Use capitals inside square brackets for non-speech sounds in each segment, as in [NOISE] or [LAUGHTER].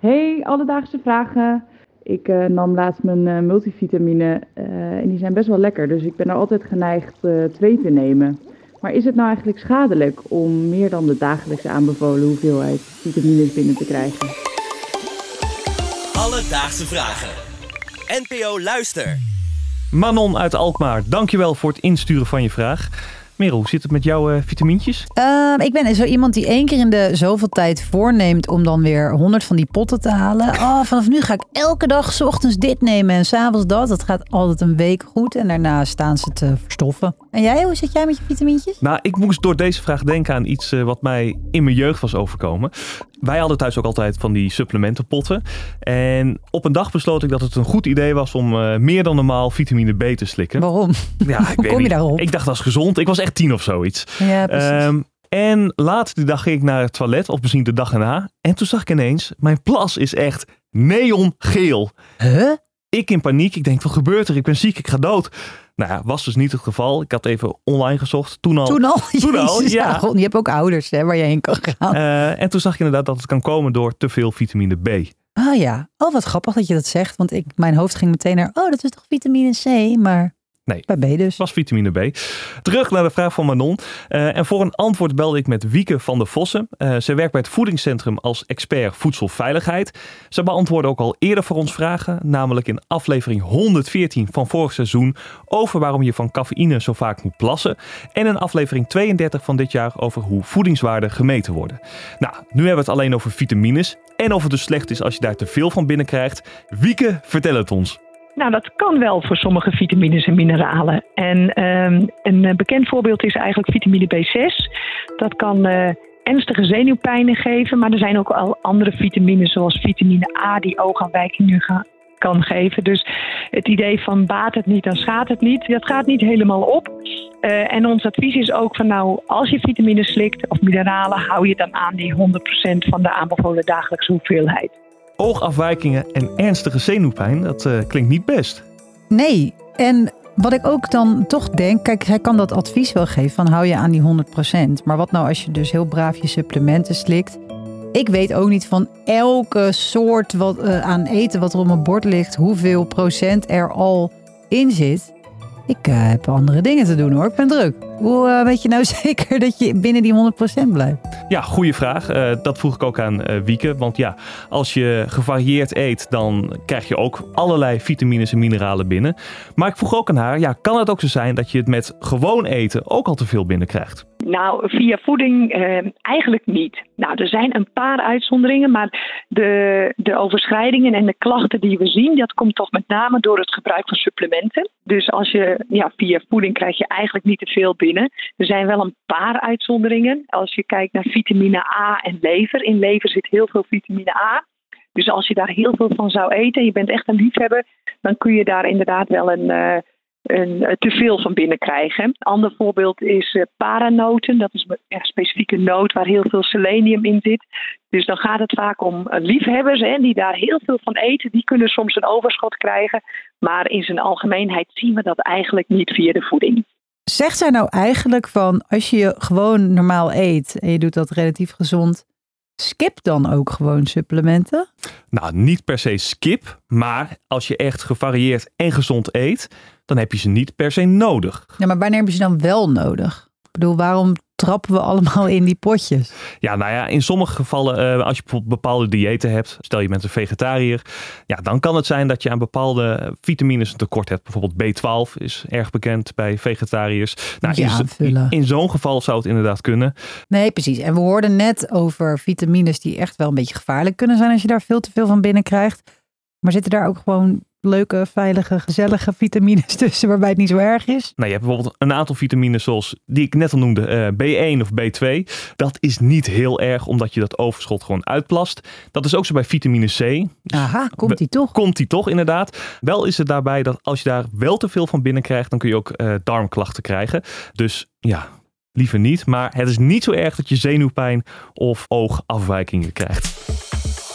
Hey, alledaagse vragen. Ik eh, nam laatst mijn eh, multivitamine eh, en die zijn best wel lekker, dus ik ben er altijd geneigd eh, twee te nemen. Maar is het nou eigenlijk schadelijk om meer dan de dagelijks aanbevolen hoeveelheid vitamines binnen te krijgen? Alledaagse vragen. NPO Luister. Manon uit Alkmaar, dankjewel voor het insturen van je vraag. Merel, hoe zit het met jouw eh, vitamintjes? Ehm, ik ben zo iemand die één keer in de zoveel tijd voorneemt om dan weer honderd van die potten te halen. Oh, vanaf nu ga ik elke dag 's ochtends dit nemen en s'avonds dat. Dat gaat altijd een week goed en daarna staan ze te verstoffen. En jij, hoe zit jij met je vitamintjes? Nou, ik moest door deze vraag denken aan iets eh, wat mij in mijn jeugd was overkomen. Wij hadden thuis ook altijd van die supplementenpotten. En op een dag besloot ik dat het een goed idee was om eh, meer dan normaal vitamine B te slikken. Waarom? Ja, ik Hoe kom je daarop? Ik dacht dat is gezond. Ik was echt tien of zoiets. Ja, precies. Ehm, en later die dag ging ik naar het toilet, of misschien de dag erna. En toen zag ik ineens, mijn plas is echt neongeel. huh? Ik in paniek. Ik denk, wat gebeurt er? Ik ben ziek, ik ga dood. Nou ja, was dus niet het geval. Ik had even online gezocht. Toen al. Toen al? [LAUGHS] Toen al, Jezus, ja. God, je hebt ook ouders hè, waar je heen kan gaan. Eh, en toen zag ik inderdaad dat het kan komen door te veel vitamine B. Ah ja. Oh, wat grappig dat je dat zegt. Want ik, mijn hoofd ging meteen naar, oh, dat is toch vitamine C? Maar Nee. bij B dus. Was vitamine B. Terug naar de vraag van Manon. Eh, en voor een antwoord belde ik met Wieke van der Vossen. Eh zij werkt bij het voedingscentrum als expert voedselveiligheid. Ze beantwoordde ook al eerder voor ons vragen, namelijk in aflevering 114 van vorig seizoen over waarom je van cafeïne zo vaak moet plassen. En in aflevering 32 van dit jaar over hoe voedingswaarden gemeten worden. Nou, nu hebben we het alleen over vitamines en of het dus slecht is als je daar te veel van binnenkrijgt. Wieke, vertel het ons. Nou, dat kan wel voor sommige vitamines en mineralen. En ehm, een eh, bekend voorbeeld is eigenlijk vitamine B6. Dat kan eh, ernstige zenuwpijnen geven, maar er zijn ook al andere vitamines zoals vitamine A die oogaanwijkingen gaan kan geven. Dus het idee van baat het niet, dan schaadt het niet, dat gaat niet helemaal op. Eh, en ons advies is ook van nou, als je vitamines slikt of mineralen, hou je dan aan die 100% van de aanbevolen dagelijkse hoeveelheid. Oogafwijkingen en ernstige zenuwpijn, dat eh, klinkt niet best. Nee, en wat ik ook dan toch denk, kijk, hij kan dat advies wel geven van hou je aan die 100%. Maar wat nou als je dus heel braaf je supplementen slikt? Ik weet ook niet van elke soort wat, eh, aan eten wat er op mijn bord ligt, hoeveel procent er al in zit. Ik eh, heb andere dingen te doen hoor, ik ben druk. Hoe eh, weet je nou [LAUGHS] zeker dat je binnen die 100% blijft? Ja, goede vraag. Eh, dat vroeg ik ook aan Wieke. Want ja, als je gevarieerd eet, dan krijg je ook allerlei vitamines en mineralen binnen. Maar ik vroeg ook aan haar, ja, kan het ook zo zijn dat je het met gewoon eten ook al te veel binnenkrijgt? Nou, via voeding eh, eigenlijk niet. Nou, er zijn een paar uitzonderingen, maar de, de overschrijdingen en de klachten die we zien, dat komt toch met name door het gebruik van supplementen. Dus als je ja, via voeding krijg je eigenlijk niet te veel binnen. Er zijn wel een paar uitzonderingen. Als je kijkt naar vitamine A en lever. In lever zit heel veel vitamine A. Dus als je daar heel veel van zou eten, je bent echt een liefhebber, dan kun je daar inderdaad wel een, eh, een, eh, te veel van binnenkrijgen. Een ander voorbeeld is eh, paranoten. Dat is een specifieke noot waar heel veel selenium in zit. Dus dan gaat het vaak om eh, liefhebbers hè, die daar heel veel van eten. Die kunnen soms een overschot krijgen. Maar in zijn algemeenheid zien we dat eigenlijk niet via de voeding. Zegt zij nou eigenlijk van als je gewoon normaal eet en je doet dat relatief gezond, skip dan ook gewoon supplementen? Nou, niet per se skip, maar als je echt gevarieerd en gezond eet, dan heb je ze niet per se nodig. Ja, maar wanneer heb je ze dan wel nodig? Ik bedoel, waarom trappen we allemaal in die potjes? Ja, nou ja, in sommige gevallen, eh, als je bijvoorbeeld bepaalde diëten hebt, stel je bent een vegetariër, ja, dan kan het zijn dat je aan bepaalde vitamines een tekort hebt. Bijvoorbeeld B12 is erg bekend bij vegetariërs. Nou, je in, in zo'n geval zou het inderdaad kunnen. Nee, precies. En we hoorden net over vitamines die echt wel een beetje gevaarlijk kunnen zijn als je daar veel te veel van binnenkrijgt. Maar zitten daar ook gewoon leuke, veilige, gezellige vitamines [LAUGHS] tussen waarbij het niet zo erg is? Nou, je hebt bijvoorbeeld een aantal vitamines zoals die ik net al noemde, eh, B1 of B2. Dat is niet heel erg omdat je dat overschot gewoon uitplast. Dat is ook zo bij vitamine C. Aha, komt die toch? Komt die toch inderdaad. Wel is het daarbij dat als je daar wel te veel van binnenkrijgt, dan kun je ook eh, darmklachten krijgen. Dus ja, liever niet. Maar het is niet zo erg dat je zenuwpijn of oogafwijkingen krijgt.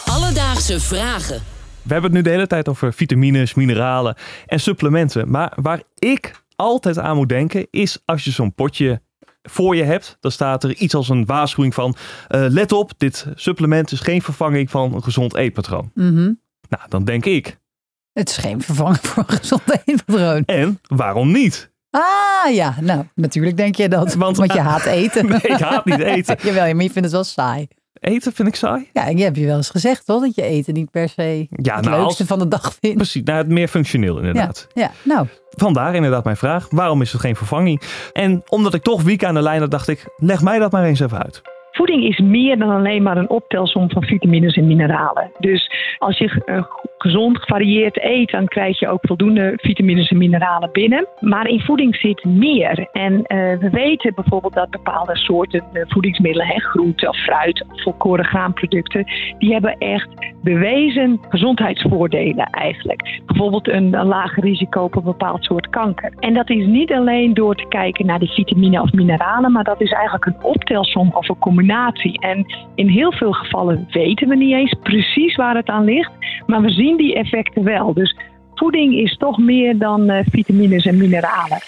Alledaagse vragen. We hebben het nu de hele tijd over vitamines, mineralen en supplementen. Maar waar ik altijd aan moet denken is als je zo'n potje voor je hebt, dan staat er iets als een waarschuwing van eh, let op, dit supplement is geen vervanging van een gezond eetpatroon. Mhm. Nou, dan denk ik, Het is geen vervanging voor een gezond eetpatroon. en waarom niet? Ah ja, nou natuurlijk denk je dat. Want- Want, je haat eten. [LAUGHS] Nee, ik haat niet [LAUGHS] eten. Jawel, maar je vindt het wel saai. Eten vind ik saai. Ja, en je hebt je wel eens gezegd, toch? Dat je eten niet per se Ja, het nou, leukste als- van de dag vindt. Precies, nou, het meer functioneel Ja, inderdaad. ja, nou, Vandaar inderdaad mijn vraag, waarom is het geen vervanging? En omdat ik toch Wieke aan de lijn had, dacht ik, leg mij dat maar eens even uit. Voeding is meer dan alleen maar een optelsom van vitamines en mineralen. Dus als je eh, gezond gevarieerd eet, dan krijg je ook voldoende vitamines en mineralen binnen. Maar in voeding zit meer. En eh, we weten bijvoorbeeld dat bepaalde soorten eh, voedingsmiddelen, hè, groente of fruit volkoren graanproducten, die hebben echt bewezen gezondheidsvoordelen eigenlijk. Bijvoorbeeld een, een lager risico op een bepaald soort kanker. En dat is niet alleen door te kijken naar de vitamine of mineralen, maar dat is eigenlijk een optelsom of een combinatie. En in heel veel gevallen weten we niet eens precies waar het aan ligt, maar we zien die effecten wel. Dus voeding is toch meer dan eh, vitamines en mineralen.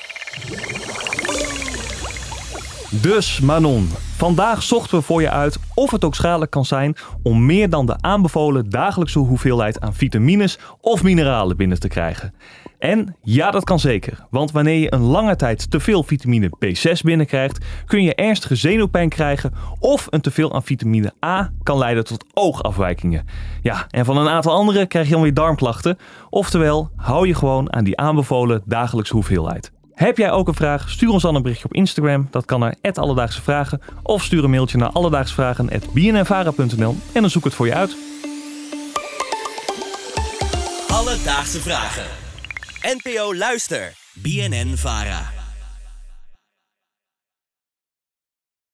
Dus Manon, vandaag zochten we voor je uit of het ook schadelijk kan zijn om meer dan de aanbevolen dagelijkse hoeveelheid aan vitamines of mineralen binnen te krijgen. En ja, dat kan zeker, want wanneer je een lange tijd te veel vitamine B6 binnenkrijgt, kun je ernstige zenuwpijn krijgen of een teveel aan vitamine A kan leiden tot oogafwijkingen. Ja, en van een aantal andere krijg je dan weer darmklachten. Oftewel, hou je gewoon aan die aanbevolen dagelijkse hoeveelheid. Heb jij ook een vraag? Stuur ons dan een berichtje op Instagram. Dat kan naar Alledaagse Vragen. Of stuur een mailtje naar alledaagsvragen.bnnvara.nl en dan zoek het voor je uit. Alledaagse vragen. NPO Luister. BNN Vara.